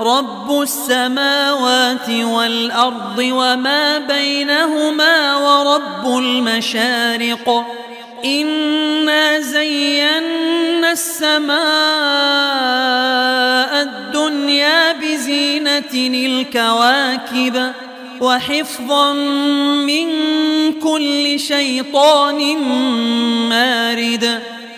رب السماوات والأرض وما بينهما ورب المشارق إنا زينا السماء الدنيا بزينة الكواكب وحفظا من كل شيطان مارد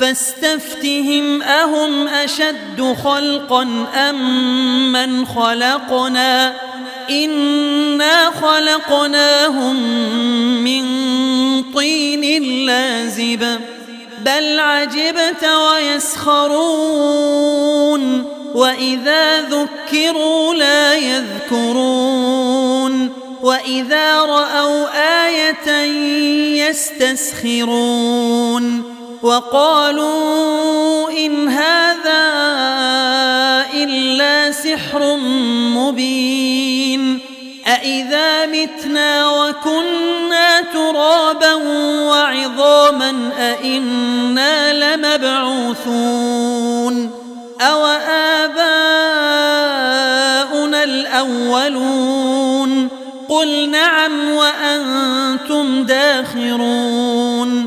فاستفتهم أهم أشد خلقا أم من خلقنا؟ إنا خلقناهم من طين لازب بل عجبت ويسخرون وإذا ذكروا لا يذكرون وإذا رأوا آية يستسخرون. وقالوا إن هذا إلا سحر مبين أإذا متنا وكنا ترابا وعظاما أإنا لمبعوثون أو آباؤنا الأولون قل نعم وأنتم داخرون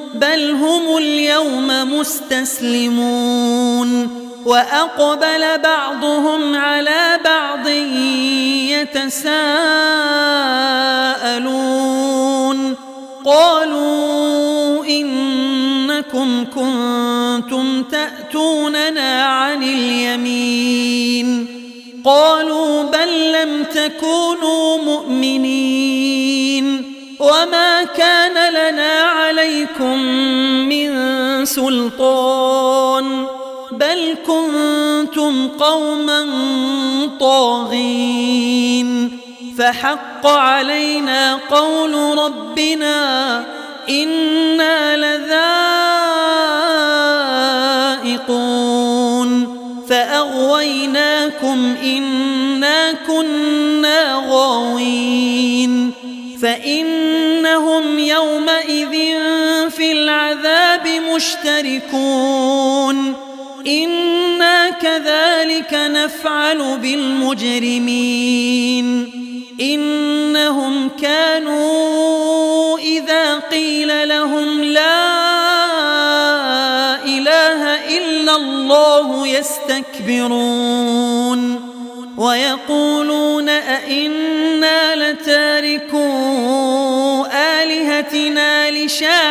بل هم اليوم مستسلمون وأقبل بعضهم على بعض يتساءلون قالوا إنكم كنتم تأتوننا عن اليمين قالوا بل لم تكونوا مؤمنين وما كان لنا عليكم من سلطان بل كنتم قوما طاغين فحق علينا قول ربنا إنا لذائقون فأغويناكم إنا مشتركون إنا كذلك نفعل بالمجرمين. إنهم كانوا إذا قيل لهم لا إله إلا الله يستكبرون. ويقولون أئنا لتاركو آلهتنا لشاعر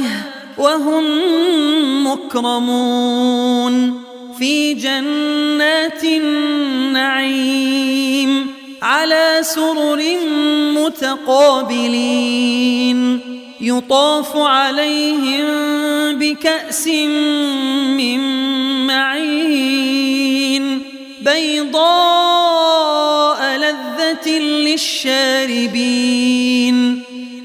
فواكه وهم مكرمون في جنات النعيم على سرر متقابلين يطاف عليهم بكأس من معين بيضاء لذة للشاربين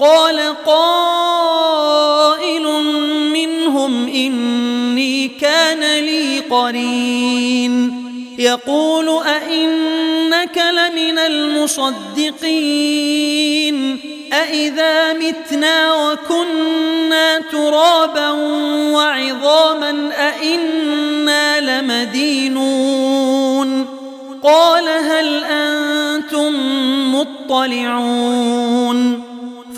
قال قائل منهم إني كان لي قرين. يقول أئنك لمن المصدقين. أئذا متنا وكنا ترابا وعظاما أئنا لمدينون. قال هل أنتم مطلعون؟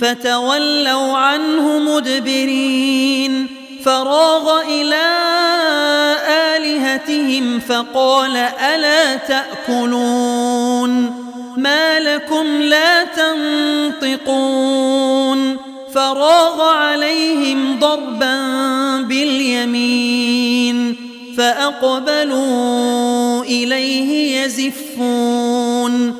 فتولوا عنه مدبرين. فراغ إلى آلهتهم فقال ألا تأكلون؟ ما لكم لا تنطقون. فراغ عليهم ضربا باليمين. فأقبلوا إليه يزفون.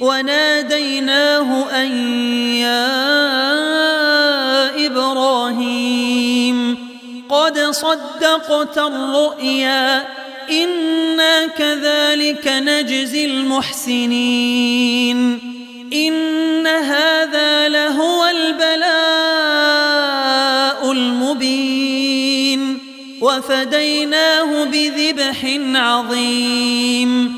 وناديناه أن يا إبراهيم قد صدقت الرؤيا إنا كذلك نجزي المحسنين إن هذا لهو البلاء المبين وفديناه بذبح عظيم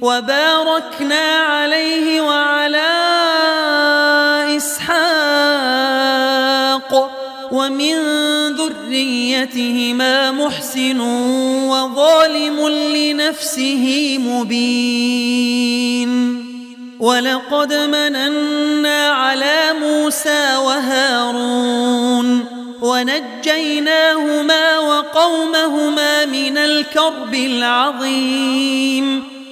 وباركنا عليه وعلى إسحاق ومن ذريتهما محسن وظالم لنفسه مبين. ولقد مننا على موسى وهارون ونجيناهما وقومهما من الكرب العظيم.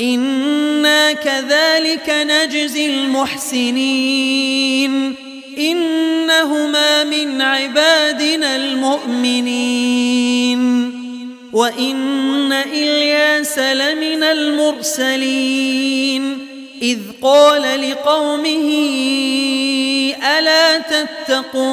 إنا كذلك نجزي المحسنين إنهما من عبادنا المؤمنين وإن إلياس لمن المرسلين إذ قال لقومه ألا تتقون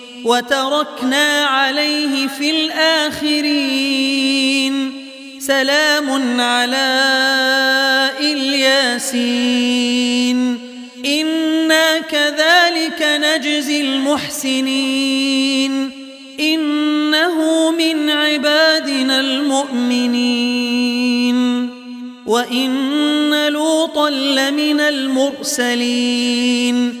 وتركنا عليه في الآخرين. سلام على إلياسين. إنا كذلك نجزي المحسنين. إنه من عبادنا المؤمنين. وإن لوطا لمن المرسلين.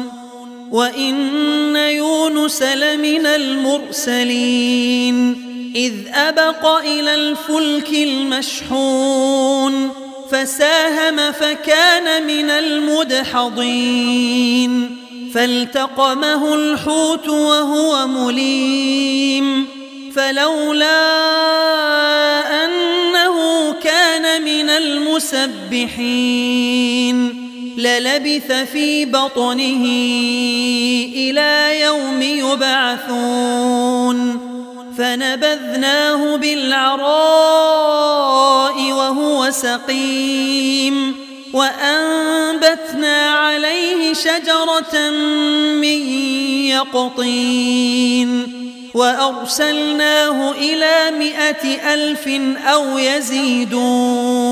وإن يونس لمن المرسلين إذ أبق إلى الفلك المشحون فساهم فكان من المدحضين فالتقمه الحوت وهو مليم فلولا أنه كان من المسبحين للبث في بطنه إلى يوم يبعثون. فنبذناه بالعراء وهو سقيم. وأنبتنا عليه شجرة من يقطين. وأرسلناه إلى مئة ألف أو يزيدون.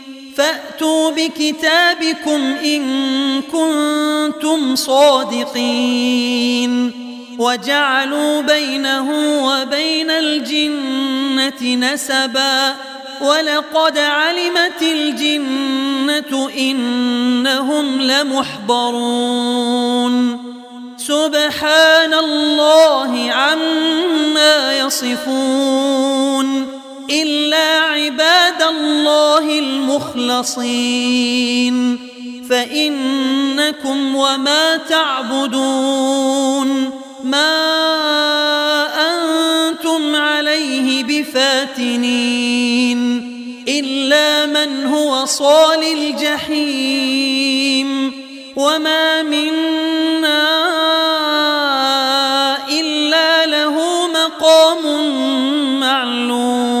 فأتوا بكتابكم إن كنتم صادقين وجعلوا بينه وبين الجنة نسبا ولقد علمت الجنة إنهم لمحضرون سبحان الله عما يصفون إلا عباد الله المخلصين. فإنكم وما تعبدون. ما أنتم عليه بفاتنين. إلا من هو صال الجحيم. وما منا إلا له مقام معلوم.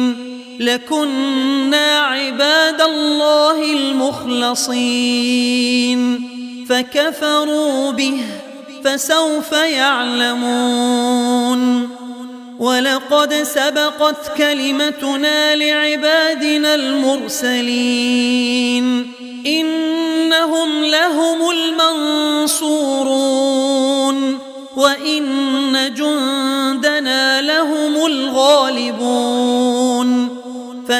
لكنا عباد الله المخلصين. فكفروا به فسوف يعلمون. ولقد سبقت كلمتنا لعبادنا المرسلين. إنهم لهم المنصورون. وإن جندنا لهم الغالبون.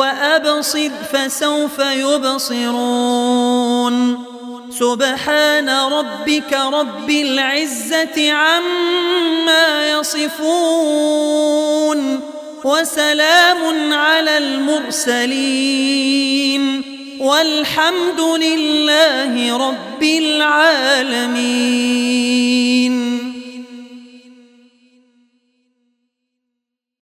وأبصر فسوف يبصرون. سبحان ربك رب العزة عما يصفون. وسلام على المرسلين. والحمد لله رب العالمين.